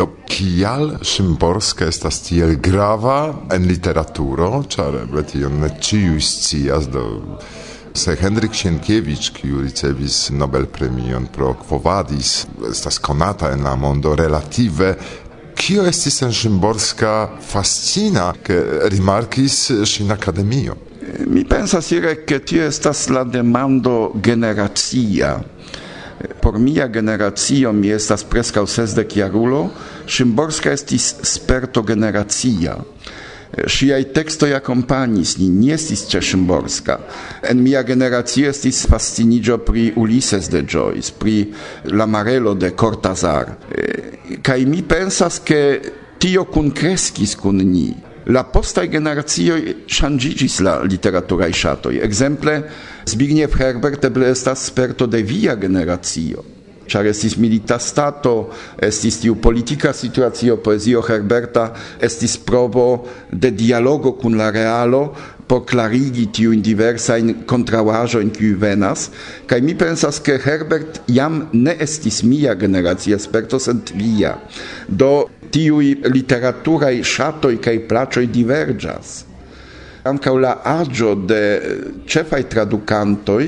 Do kial Szymborska estas tiel grava en literaturo, ĉar eble tion ne ĉiuj scias do se Henryk Sienkiewicz, kiu ricevis Nobelpremion pro Quo Vadis, estas konata en la mondo relative, kio estis en Szymborska fascina, ke rimarkis ŝin akademio? Mi pensas, ire, ke tio estas la demando generacia formia generacio mi estas preskaŭ sesdek jarulo, Szymborska estis sperto generacia. Ŝiaj tekstoj akompanis ni, nie estis ĉe Szymborska. En mia generacio estis fasciniĝo pri Ulises de Joyce, pri La Marelo de Cortazar. Kaj mi pensas ke tio kunkreskis kun ni la postaj generacioj ŝanĝiĝis la literaturaj ŝatoj. Ekzemple Zbigniew Herbert eble estas sperto de via generacio ĉar estis milita stato, estis tiu politika situacio, poezio Herberta estis provo de dialogo kun la realo, por clarigi tiujn diversajn in kiuj venas kaj mi pensas ke Herbert jam ne estis mia generacia sperto sed via. Do tiu literaturaj shatoi kaj placoi divergas ankaŭ la aĝo de ĉefaj tradukantoj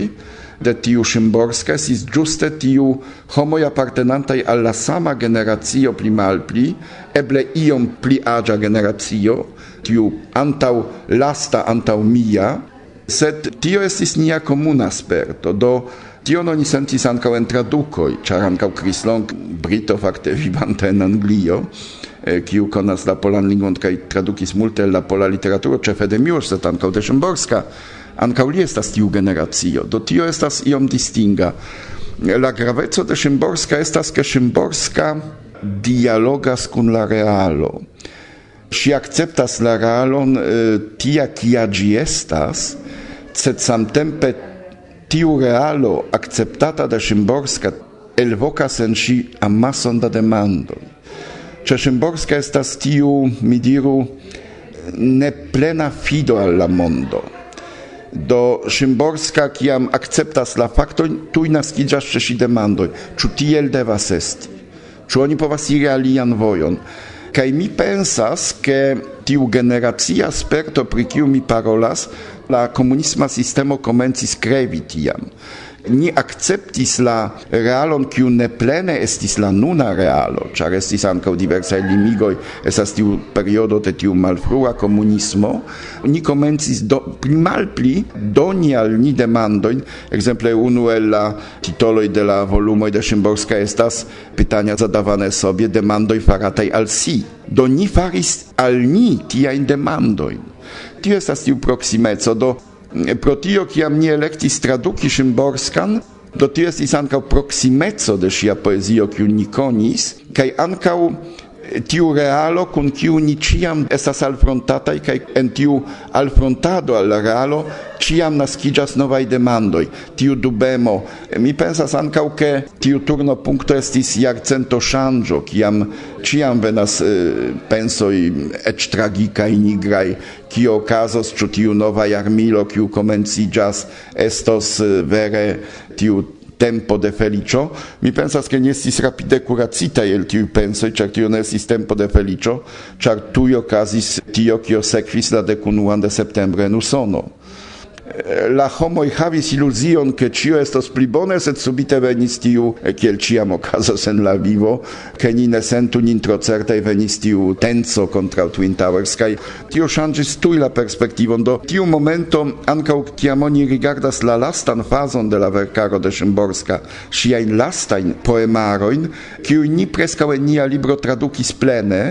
de tiu Szymborska sis giuste tiu homoj appartenantai al la sama generazio pli malpli, eble iom pli agia generazio, tiu antau lasta antau mia, sed tio estis nia comuna sperto, do tio non ni sentis ancau en traducoi, char ancau Chris Long, brito facte vivante en Anglio, eh, kiu konas la polan lingvon kaj tradukis multe la pola literaturo, ĉefe de Miłosz, sed ankaŭ de Szymborska, ankaŭ li estas tiu generacio, do tio estas iom distinga. La graveco de Szymborska estas, ke Szymborska dialogas kun la realo. Si acceptas la realon eh, tia kia gi estas, sed samtempe tiu realo acceptata de Szymborska elvocas en si amason da demandon. Ĉe Szymborska estas tiu, mi diru, ne plena fido al la mondo. Do Szymborska kiam akceptas la faktojn, tuj naskiĝas ĉe si demandoj, ĉu tiel devas esti, ĉu oni povas iri alian vojon. Kaj mi pensas, ke tiu generacia sperto pri kiu mi parolas, la komunisma sistemo komencis krevi tiam ni acceptis la realon kiu ne plene estis la nuna realo, ĉar estis ankaŭ diversaj limigoj, estas tiu periodo de tiu malfrua komunismo, ni komencis do, pli malpli doni al ni demandojn, ekzemple unu el la titoloj de la volumoj de Szymborska estas pytania zadawane sobie demandoj farataj al si. Do ni faris al ni tiajn demandojn. Tio estas tiu proksimeco do Pro tio, kiam ni elektis traduki Szymborskan, do tiu estis ankaŭ proksimeco de ŝia poezio, kiu ni konis, kaj ankaŭ tiu realo kun kiu ni ciam estas alfrontataj kaj en tiu alfrontado al la realo ciam naskiĝas novaj demandoj. Tiu dubemo mi pensas ankaŭ ke tiu turno punkto estis jarcento ŝanĝo kiam ciam venas eh, pensoj eĉ tragikaj nigraj. Kio okazos ĉu tiu nova jarmilo kiu komenciĝas estos eh, vere tiu tempo de felicio, mi pensas che nestis rapide curacita el tiu pensoi, char tio ne estis tempo de felicio, char tui ocasis tio, kio sequis la decunuan de septembre en Usono la homo havis iluzion, ke cio estas pli bone, sed subite venis tiu, kiel ciam okazas en la vivo, ke ni ne sentu nin tro certaj venis tiu tenso kontraŭ Twin Towers, kaj tio ŝanĝis tuj la perspektivon. Do tiu momento ankaŭ kiam oni rigardas la lastan fazon de la verkaro de Szymborska, ŝiajn lastajn poemarojn, kiuj ni preskaŭ en nia libro tradukis plene,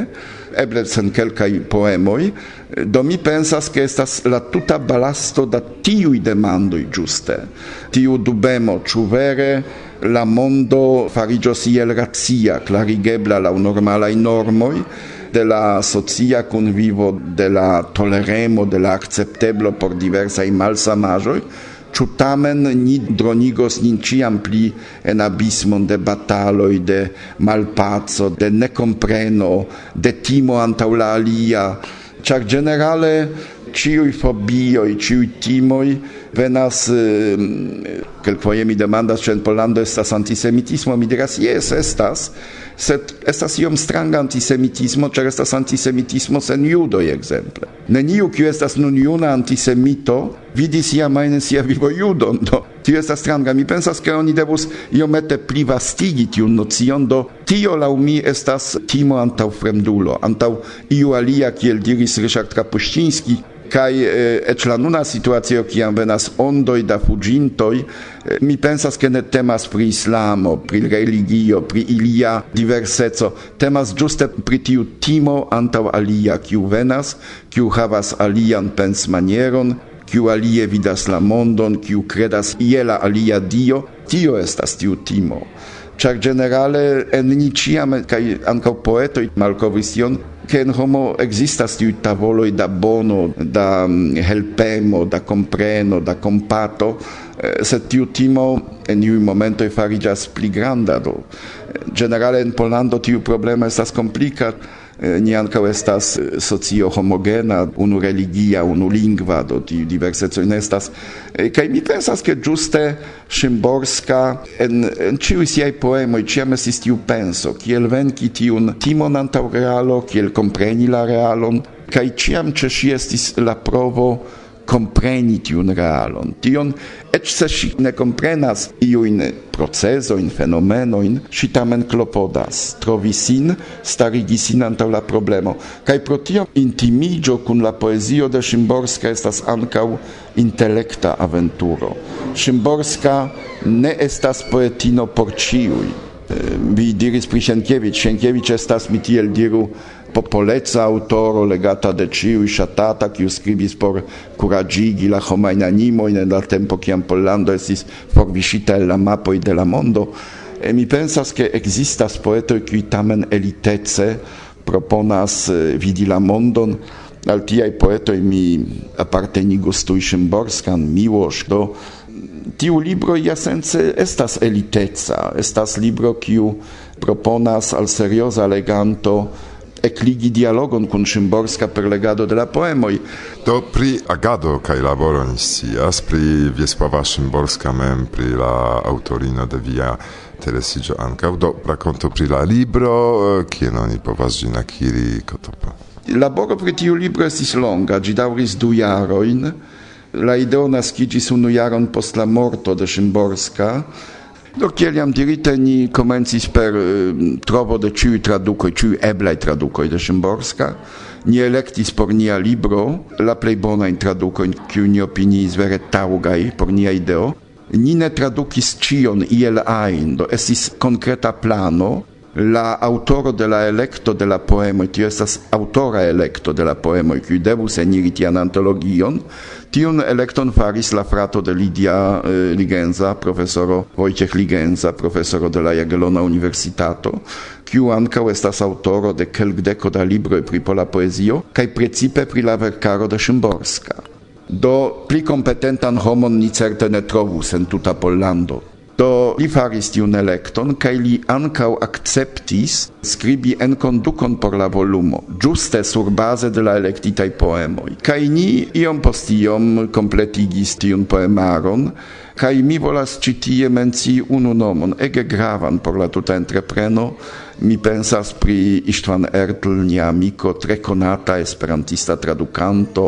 eble sen kelkaj poemoj, Do mi pensas che estas la tuta balasto da tiui demandoi giuste. Tiu dubemo, ciu vere la mondo farigios iel razia, clarigebla laŭ normalai normoi, de la socia convivo, de la toleremo, de la accepteblo por diversai malsamajoi, ĉu tamen ni dronigos nin ci pli en abismon de bataloj, de malpazzo de necompreno de timo antaulalia alia, char generale ciui fobioi, ciui timoi venas kelkfoje mi demandas ĉu en Pollando estas antisemitismo? Mi diras jes estas. Sed estas iom stranga antisemitismo ĉar estas antisemitismo sen judoj ekzemple. Neniu kiu estas nun juna antisemito vidis iam ajn en sia vivo judon do tio estas stranga. Mi pensas ke oni devus iomete plivastigi tiun nocion do tio laŭ mi estas timo antaŭ fremdulo antaŭ iu alia kiel diris Ryszard Kapuściński kai ec la nuna situacio kiam venas ondoj da fugintoi mi pensas ke ne temas pri islamo pri religio pri ilia diverseco. Temas juste pri tiu timo antaŭ alia kiu venas kiu havas alian pens manieron kiu alie vidas la mondon kiu kredas iela alia dio tio estas tiu timo. Ĉar generale en ni ciam, kaj ankaŭ poetoj malkovris tion che in homo existas tiu tavoloi da bono, da mm, helpemo, da compreno, da compato, eh, se tiu timo en iu momento farigas pli granda do. Eh, Generale in polando tiu problema estas complicat, Eh, ni ankaŭ estas eh, socio homogena, unu religia, unu lingva, do tiu diverseco ne estas. Eh, kaj mi pensas ke ĝuste Szymborska en, en ĉiuj siaj poemoj ĉiam estis tiu penso, kiel venki tiun timon antaŭ realo, kiel kompreni la realon, kaj ĉiam ĉe ŝi estis la provo kompreni tiun realon. Tion Ec se si ne comprenas iuin procesoin, fenomenoin, si tamen clopodas, trovi sin, starigi sin antau la problemo. Kai pro tio intimigio cun la poesio de Szymborska estas ancau intellecta aventuro. Szymborska ne estas poetino por ciui. Eh, vi diris pri Sienkiewicz, Sienkiewicz estas, mi tiel diru, popolezza autoro legata de ciui shatata kiu skribis por kuraĝigi la homajn animo in la tempo kiam Pollando estis forviŝita el la mapoj de la mondo e mi pensas ke existas poeto kiuj tamen elitece proponas eh, vidi la mondon. Al tiaj poetoj mi apartenigus tuj Szymborskan, Miłosz, do tiu libro jasence estas eliteca, estas libro kiu proponas al serioza leganto ekligi dialogon kun Szymborska per legado de la poemoj. Do pri agado kaj laboro ni scias, pri Wiesława Szymborska mem, pri la autorino de via interesiĝo ankaŭ, do rakonto pri la libro, kien oni povas ĝin akiri kotopa. Laboro pri tiu libro estis longa, ĝi daŭris du jarojn, la ideo naskiĝis unu jaron post la morto de Szymborska, Do kiel jam dirite ni komencis per uh, trovo de ciui tradukoj, ciui eblaj tradukoj de Szymborska. Ni elektis por nia libro la plej bonajn tradukojn, kiu ni opiniis vere taŭgaj por nia ideo. Ni ne tradukis ĉion iel ajn, do estis konkreta plano la autoro de la electo de la poemo, tio estas autora electo de la poemo, kiu devus eniri tian antologion, Tiun electon faris la frato de Lidia eh, Ligenza, profesoro Wojciech Ligenza, profesoro de la Jagiellona Universitato, kiu ankaŭ estas aŭtoro de kelkdeko da libroj pri pola poezio kaj precipe pri la verkaro de Szymborska. Do pli kompetentan homon ni certe ne trovus en tuta Pollando. Do li faris tiun elekton kaj li ankaŭ akceptis skribi en kondukon por la volumo, ĝuste surbaze de la elektitaj poemoj. Kaj ni iom post iom kompletigis tiun poemaron, kaj mi volas ĉi tie mencii unu nomon, ege gravan por la tuta entrepreno, mi pensas pri Istvan Ertl, nia amiko, tre conata esperantista traducanto,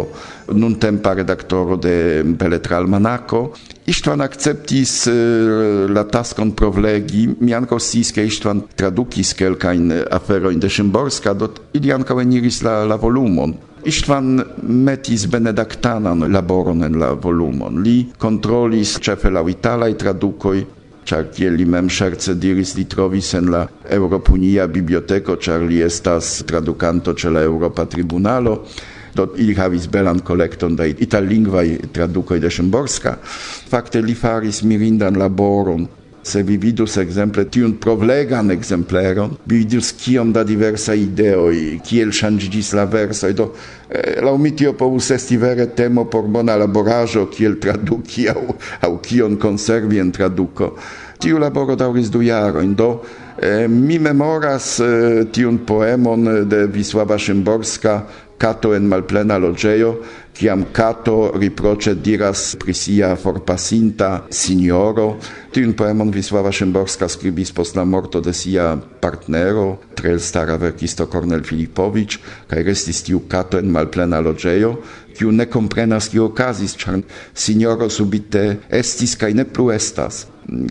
nun tempa redaktoro de Beletra Manaco, Istvan acceptis uh, la taskon provlegi, mi ankaŭ sciis ke Istvan tradukis kelkajn aferojn de Szymborska, do ili ankaŭ eniris la, la volumon. Istvan metis benedaktanan laboron en la volumon. Li kontrolis ĉefe la italaj tradukoj, ĉar kiel li mem ŝerce diris li trovis en la Eŭropunia biblioteko, ĉar li estas tradukanto ĉe la Eŭropa Tribunalo. Do ili havis belan kolekton da itallingvaj tradukoj de Szymborska. Fakte li faris mirindan laboron se vi vidus ekzemple tiun provlegan ekzempleron, vi vidus kiom da diversa ideoj, kiel ŝanĝiĝis la versoj, do eh, laŭ mi tio povus esti vere temo por bona laboraĵo, kiel traduki aŭ, aŭ kion konservi en traduko. Tiu laboro daŭris du jarojn, do eh, mi memoras eh, tiun poemon de Wisława Szymborska, cato en malplena logeio, ciam cato riproce diras prisia forpasinta signoro. Tiun poemon Wisława Szymborska scribis post la morto de sia partnero, trel stara verkisto Kornel Filipovic, kaj restis tiu cato en malplena logeio, kiu ne comprenas kio okazis, ĉar signoro subite estis kaj ne plu estas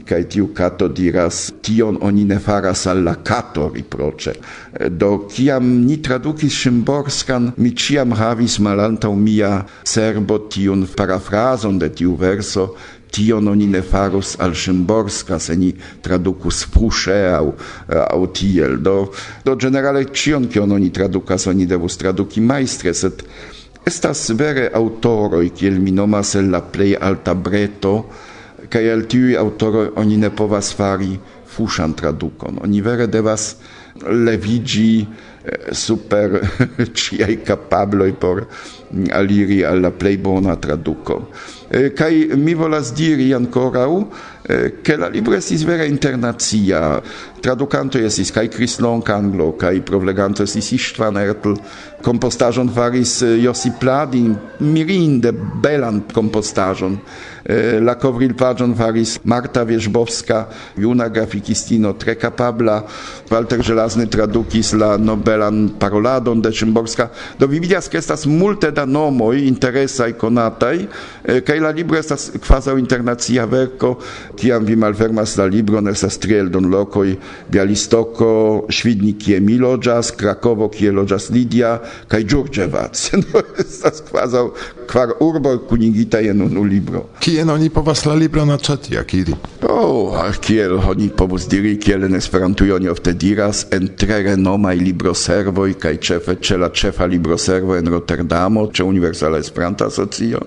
kaj tiu kato diras tion oni ne faras al la kato? riproĉe. Do kiam ni tradukis Szymborskan mi ĉiam havis malantaŭ mia serbo tiun parafrazon de tiu verso tion oni ne faros al Szymborska, se ni tradukus fuŝe au, au tiel do do generale cion, kion oni tradukas oni devus traduki maistre, set estas vere autoroi, kiel mi nomas el la plei alta breto kaj el tiuj autoroj oni ne povas fari fuŝan tradukon. Oni vere devas leviĝi eh, super ciai capabloi por mm, aliri alla plei bona traduco. Eh, Kai mi volas diri u eh, che la libro estis vera internazia. Traducanto estis kai Krislon Kanglo kai provleganto estis Istvan Ertl. Compostajon faris eh, Josip Pladin mirinde belan compostajon eh, la covril pagion faris Marta Wierzbowska juna grafikistino tre capabla Walter Żelazny tradukis la nobelan paroladon de Szymborska. Do vi vidas ke estas multe da nomoj interesaj konataj eh, kai la libro estas kvazaŭ internacia verko. Kiam vi malfermas la libron, estas tri eldon lokoj, Bialistoko, Świdnik, kie mi loĝas, Krakovo, kie loĝas Lidia, kaj Ĝurĝevac. no, estas quasi kvar urbo kunigita en unu libro. Kien oni povas la libron aĉeti, akiri? Oh, kiel oni povus diri, kiel en Esperantujo oni ofte diras, en tre renomaj libroservoj kaj ĉefe ĉe la ĉefa libroservo en Rotterdamo, ĉe Universala Esperanta Asocio.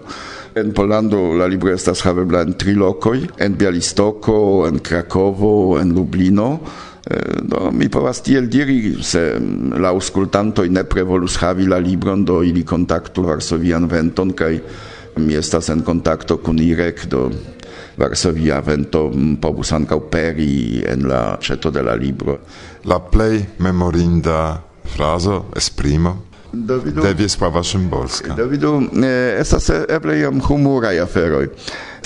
En Polando la libro estas havebla en tri lokoj, en Bialistoko, en Krakovo, en Lublino. Eh, do mi povas tiel diri se mm, la aŭskultantoj nepre volus havi la libron do ili kontaktu Varsovian Venton kaj mi estas en kontakto kun Irek do Varsovia Vento mm, povus ankaŭ peri en la ĉeto de la libro. La plej memorinda frazo esprimo Davido, de Wiesława Szymborska. Davidu, eh, estas eble iom humuraj aferoj.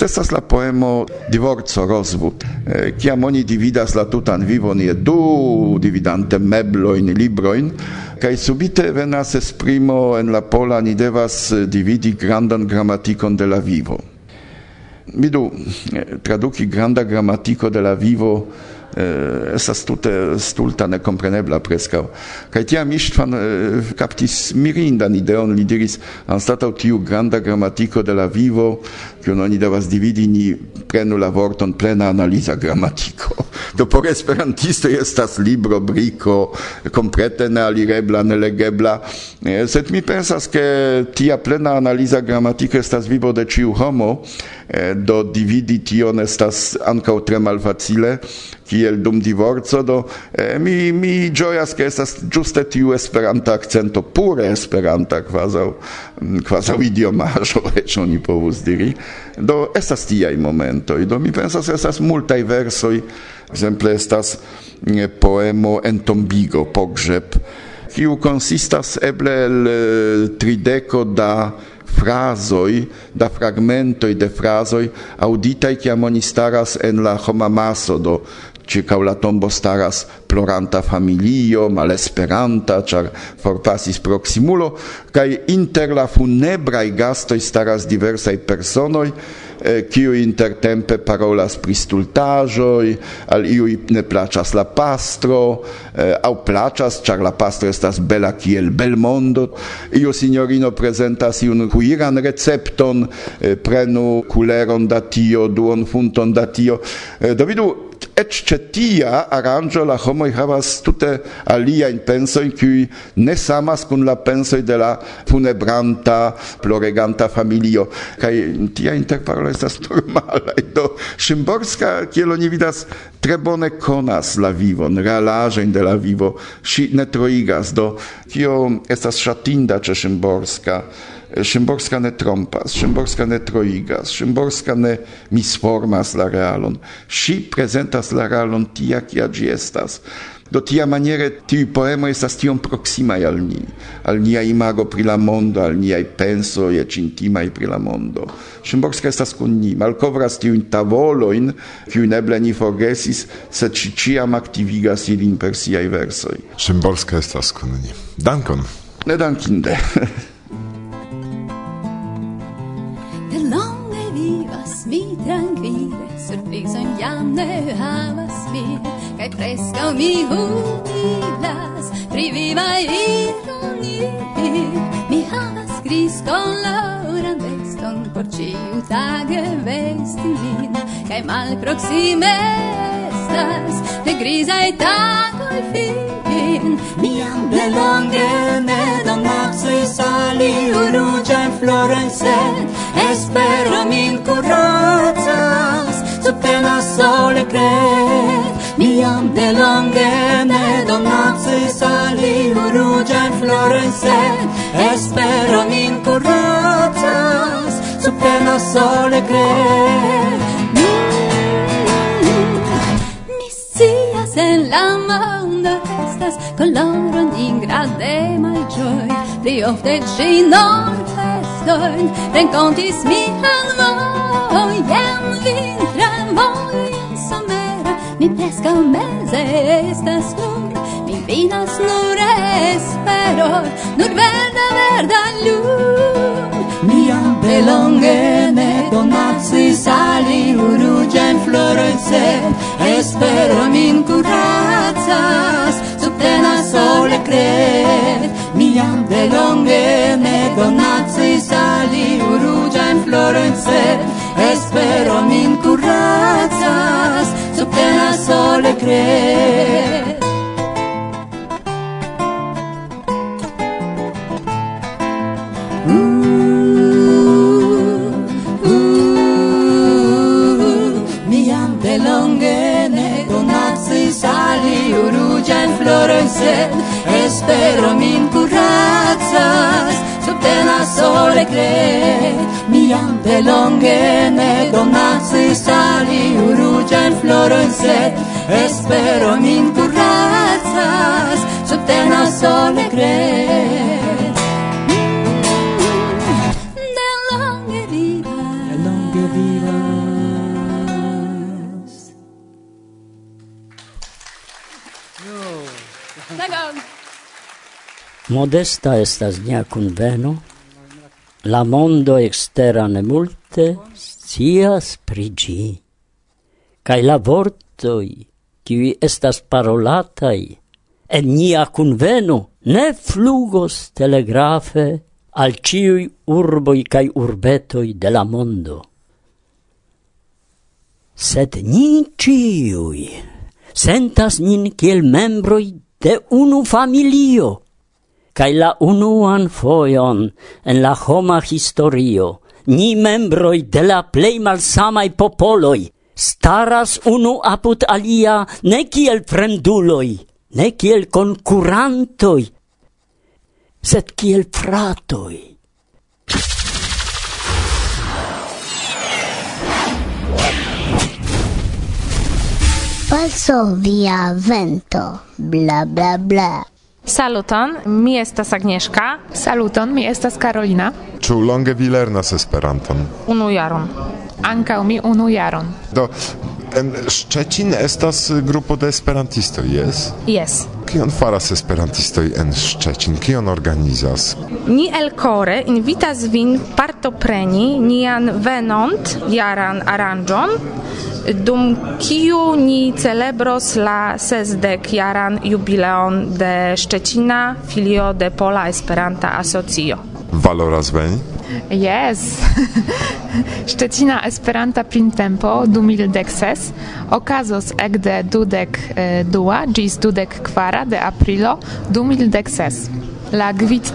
Estas la poemo Divorco, Rozwód, eh, kiam oni dividas la tutan vivon je du dividante meblojn, librojn, kaj subite venas esprimo en la pola ni devas dividi grandan gramatikon de la vivo. Vidu, traduki granda gramatiko de la vivo eh, estas tute stulta nekomprenebla preskaŭ. Kaj tiam István eh, kaptis mirindan ideon. Li diris anstataŭ tiu granda gramatiko de la vivo che non oni devas dividi ni prenu la vorton plena analiza gramatiko. Do por esperantisto estas libro, brico, complete nealirebla, nelegebla, eh, sed mi pensas che tia plena analiza gramatiko estas vivo de ciu homo, eh, do dividi tion estas ankaŭ tre malfacile, kiel dum divorco, do eh, mi, mi gioias che estas giuste tiu esperanta accento, pure esperanta, quasau, mm, quasau idiomajo, ec oni povus diri, Do estas tiaj momentoj. Do mi pensas estas multaj versoj, ekzemple estas eh, poemo Entombigo, pogrzeb, kiu konsistas eble el eh, trideko da frazoj, da fragmentoj de frazoj auditaj kiam oni staras en la homamaso do circau la tombo staras ploranta familio, malesperanta, char forpasis proximulo, cae inter la funebrai gastoi staras diversai personoi, eh, kiu intertempe parolas pri stultaĵoj, al iuj ne plaĉas la pastro, eh, aŭ plaĉas, ĉar la pastro estas bela kiel belmondo. Iu sinjorino prezentas iun kuiran recepton, eh, prenu kuleron da tio, duon funton da tio. Eh, Do vidu, et ce tia aranĝo la homoj havas tute penso in cui ne samas kun la penso de la funebranta, ploreganta familio. kai tia interparolo estas normala. Do Szymborska, kielo ni vidas, tre bone konas la vivon, realaĵojn de la vivo. Ŝi ne troigas, do kio estas ŝatinda ĉe Szymborska. Szymborska ne trompas, Szymborska ne troigas, Szymborska ne misformas la realon. Si prezentas la realon tia, kia gi estas. Do tia maniere tiu poemo estas tiom proximai al ni, al nia imago pri la mondo, al niai penso e intimai pri la mondo. Szymborska estas kun ni, malkovras tiujn tavoloin, kiujn eble ni forgesis, sed ŝi ciam aktivigas ilin per siai versoi. Szymborska estas kun ni. Dankon! Ne dankinde! trankvile surprizon jam ne havas vi kaj preskaŭ mi humilas pri vivaj ironi mi havas griskoloran veston por ciu tage vesti min kaj malproksime estas de grizaj tagoj fin mi jam delonge ne donacoj sali ruĝajn florojn sed espero min so pena sole cred, mi am de longe ne donacis sali rugian in sed, espero min curacas, pena sole cred. Mi sias en la mondo estas coloron grande gioi, pli ofte ci non festoin renkontis mi en vojen vintran vojen somera. Mi pesca mese estas nur mi vinas nur espero nur verda verda lum. Mi jam delonge ne donacis sali ruĝajn florojn sed espero min kuracas Subtena sole kred Milan de longe ne donacis aliu Urugia in Florence espero min curazas subtena sole kre. Uh, uh, uh, sali, Uruguay, Florence, espero min pensas subtenas sole cre mi jam de longe ne donacis sali iu en floro en sed espero min curacas subtenas sole cre Modesta estas nia conveno, la mondo extera ne multe scias pri gi, cae la vortoi, qui estas parolatai, en nia conveno, ne flugos telegrafe al ciui urboi cae urbetoi de la mondo. Sed ni ciui sentas nin kiel membroi de unu familio, cae la unuan foion en la homa historio, ni membroi de la plei malsamai popoloi, staras unu apud alia ne kiel fremduloi, ne kiel concurantoi, sed kiel fratoi. Falso via vento, bla bla bla. Saluton, mi estas Agnieszka. Saluton, mi estas Karolina. Ĉu longe vi lernas Esperanton? Unu jaron. Ankaŭ mi unu jaron. Do, en Szczecin estas grupo de esperantistoj, jes? Yes. Kion faras esperantistoj en Szczecin? Kion organizas? Ni el core invitas vin partopreni nian venont jaran aranĝon, dum kiu ni celebros la sesdek jaran jubileon de Szczecina, filio de Pola Esperanta Asocio. Valoras veni? Yes. Szczecina Esperanta Printempo du mildek ses okazos ekde dudek dua gis dudek kvara de aprilo du mildek ses.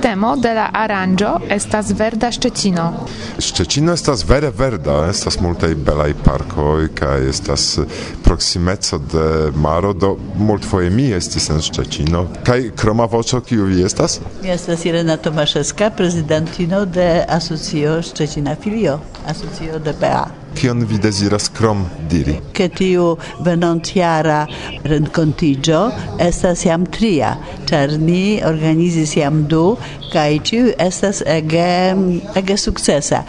Temo de la aranĝo estas verda Szczecino. Szczecino estas vere verda, estas multaj belaj parkoj kaj estas proksimeco de maro, do multfoje mi estis en Szczecino. Kaj kroma voĉo, kiu vi estas? Mi estas Irena Tomaszewska, prezidentino de Asocio Szczecina Filio, Asocio de PA. kion vi deziras krom diri? Ke tiu venontjara renkontiĝo estas jam tria, ĉar ni organizis jam du kaj ĉiu estas ege ege sukcesa.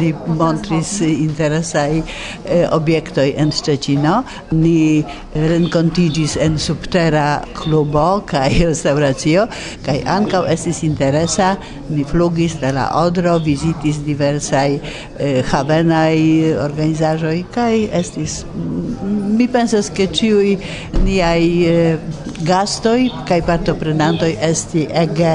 Li montris interesaj eh, objektoj en Szczecino. Ni renkontigis en subtera klubo kaj restauracio kaj ankaŭ estis interesa. Ni flugis de la Odro, vizitis diversaj eh, havenaj organizaĵoj kaj estis mm, mi pensas ke ĉiuj niaj eh, gastoj kaj partoprenantoj esti ege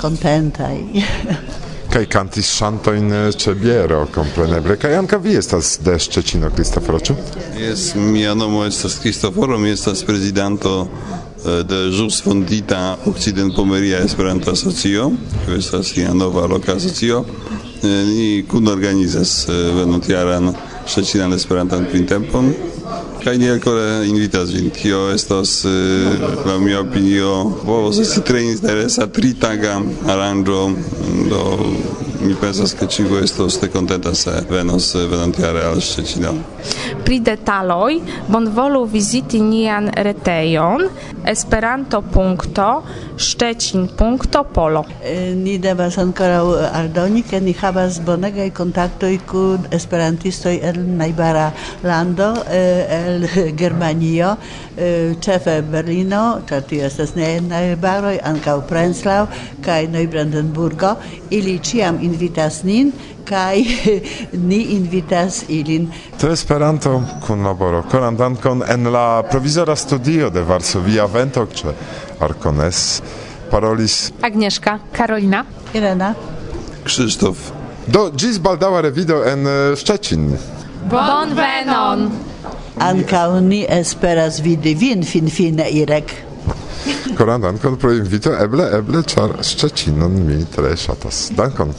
contentai. kaj kantis santo in eh, cebiero kompreneble kaj ankaŭ vi estas de Szczecino Kristoforo ĉu Jes mia nomo estas Kristoforo mi estas prezidanto eh, de ĵus fondita Okcidentpomeria Esperanto Asocio kiu estas nia nova loka asocio. Eh, ni kunorganizas venontjaran Szczecinan Esperantan Printempon kaj ni ancora invitas vin. Tio estas eh, la mia opinio povos esti tre interesa tritaga aranĝo do mi pensas ke ĉiu estos tre kontenta se venos eh, venontjare al Szczecino. Pri detaloj bonvolu viziti nian retejon esperanto.com szczecin.polo. Ni devas ankoraŭ aldoni, ke ni havas bonegaj kontaktoj kun esperantistoj el najbara lando, el Germanio, ĉefe Berlino, ĉar tio estas ne najbaroj, ankaŭ Prenzlau kaj Neubrandenburgo. Ili ĉiam invitas nin kaj ni invitas ilin. To Esperanto kunlaboro. Koran dankon en la provizora studio de Varsovia Vento, ĉe Arcones parolis Agnieszka, Karolina. Irena? Krzysztof, do ĝis baldaŭa revido en eh, Szczecin. Bon venon! Ankaŭ ni esperas vidi vin finfine, Irek. Koran dankon pro invito, eble, eble, ĉar Szczecinon mi tre ŝatas. Dankon.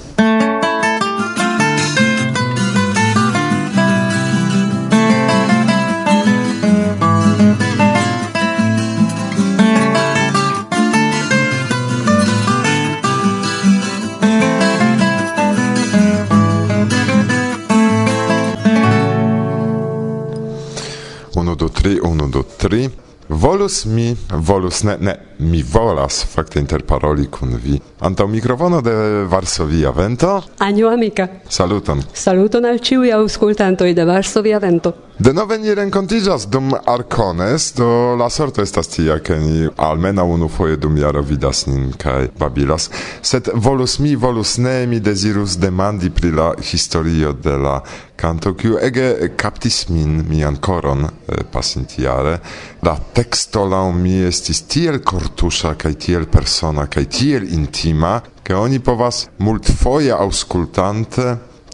tri Volus mi, volus ne, ne, mi volas fakte interparoli kun vi. Antaŭ mikrofono de Varsovia Vento. Anjo amika. Saluton. Saluton al ĉiuj aŭskultantoj de Varsovia Vento. Denove ni renkontiĝas dum Arkones, do la sorto estas tia, ke ni almenaŭ unufoje dum jaro vidas nin kaj babilas. Sed volus mi, volus ne, mi dezirus demandi pri la historio de la kanto, kiu ege kaptis min mian koron eh, pasintiare. La texto laŭ mi estis tiel kortuŝa kaj tiel persona kaj tiel intima, ke oni povas multfoje aŭskultante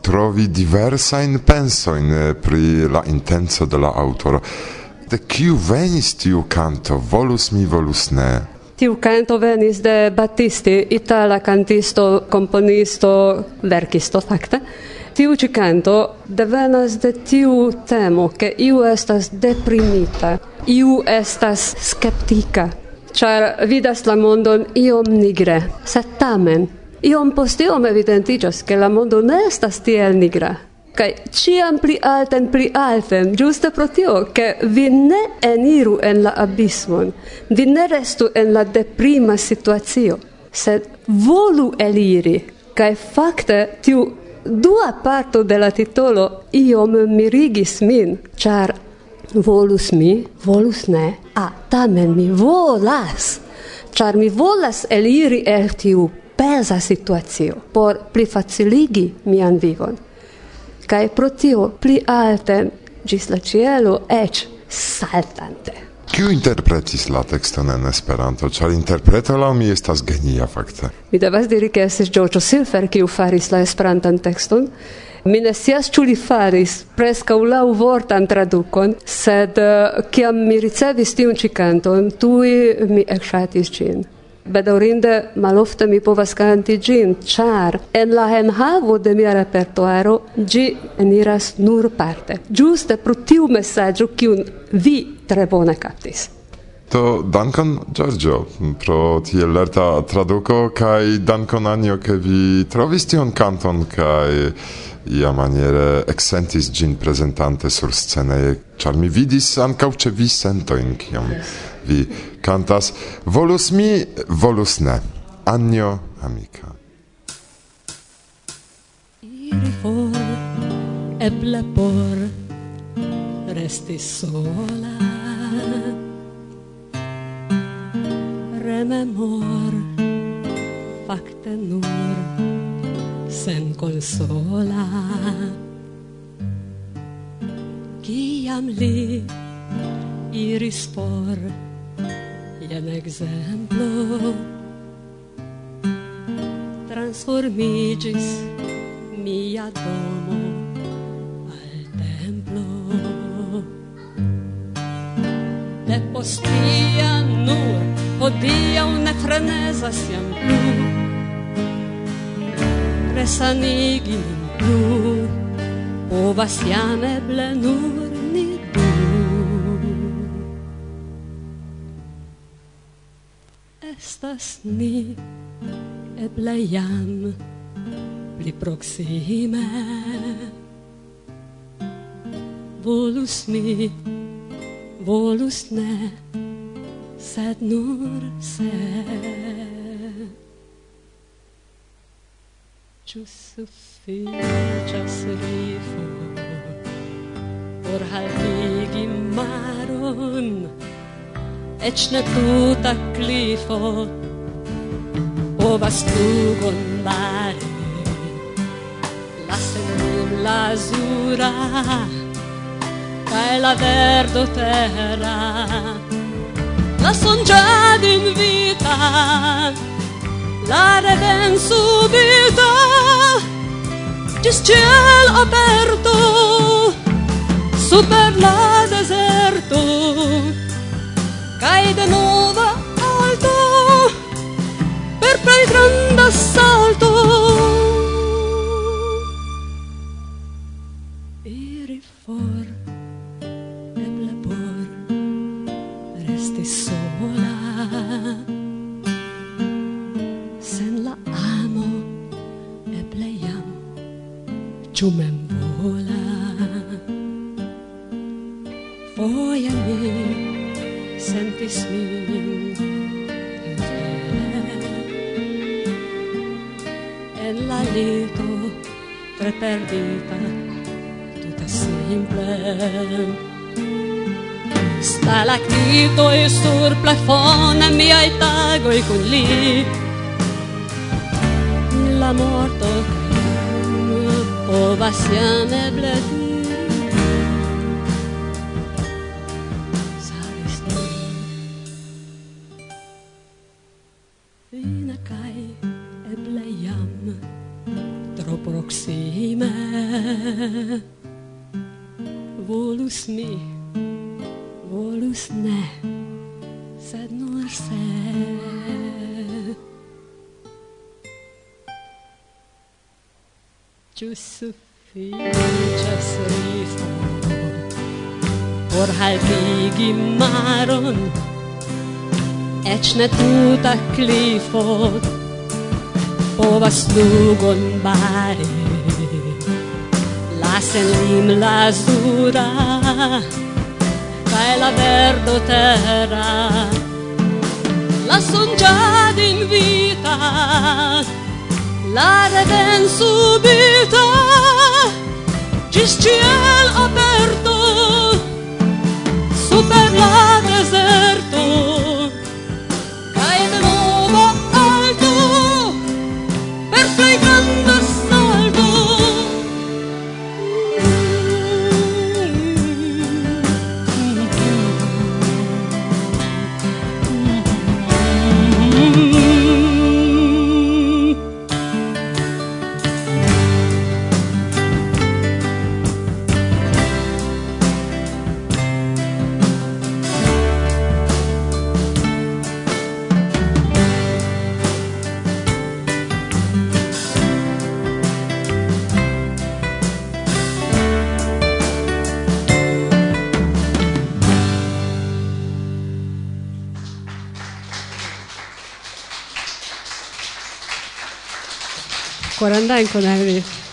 trovi diversajn pensojn eh, pri la intenso de la aŭtoro. De kiu venis tiu canto, volus mi, volus ne? Tiu canto venis de Battisti, itala cantisto, componisto, verkisto, fakte tiu ĉi canto devenas de tiu temo, ke iu estas deprimita, iu estas skeptika, ĉar vidas la mondon iom nigre, sed tamen iom post iom evidentiĝas, ke la mondo ne estas tiel nigra. Kaj ciam pli alten, pli alten, giuste pro tio, che vi ne eniru en la abismon, vi ne restu en la deprima situazio, sed volu eliri, kaj fakte tiu Dua parto de la titolo iom mirigis min, ĉar volus mi, volus ne, a tamen mi volas, ĉar mi volas eliri el tiu peza situacio por pli faciligi mian vivon. Kaj pro tio pli alten ĝis la cielo, eĉ saltante. Kiu interpretis la tekston en Esperanto? Ĉar interpreto laŭ mi estas genia fakte. Mi devas diri ke estis Giorgio Silfer kiu faris la Esperantan tekston. Mi ne scias ĉu li faris preskaŭ laŭvortan tradukon, sed uh, kiam mi ricevis tiun ĉi kanton, tuj mi ekŝatis ĝin bedaurinde malofte mi povas kanti ĝin, ĉar en la enhavo de mia repertuaro ĝi eniras nur parte. Ĝuste pro tiu mesaĝo kiun vi tre bone kaptis. To dankon Giorgio pro tie lerta traduco kai dankon anio ke vi trovis tion kanton kai ia maniere accentis gin presentante sur scene char mi vidis ancau ce vi sentojn kiam vi cantas volus mi volus ne. Anio amica. Iri for eble por resti sola memor Fakte nur sen consola Kiam li iris por Jen exemplo Transformigis mia domo Al templo. De postia nur Hodiaŭ ne frenezas siam plu Resanigi min plu Povas jam eble nur ni du Estas ni eble jam pli proxime. Volus mi, volus ne sed nur se. Ciu sufficias rifo por haltigi maron Ec ne tuta clifo povas tugon mare Lassen lazura Cae la verdo terra la songiad in vita la reden subita gis ciel aperto super la deserto cae de nova alto per plei grande assalto. marito tre perdita tutta simple. Stalactito e sur plafond mi ai tago e con lì la morto o va siame bledì Alpigim máron, Ecsnetút a klifot, Ovas dugon bári, Lásen lim lazura, Kaj la verdo terra, La songiada in vita, La reden subita, Gis aperto, But luck. por andar en Conagri. Eh,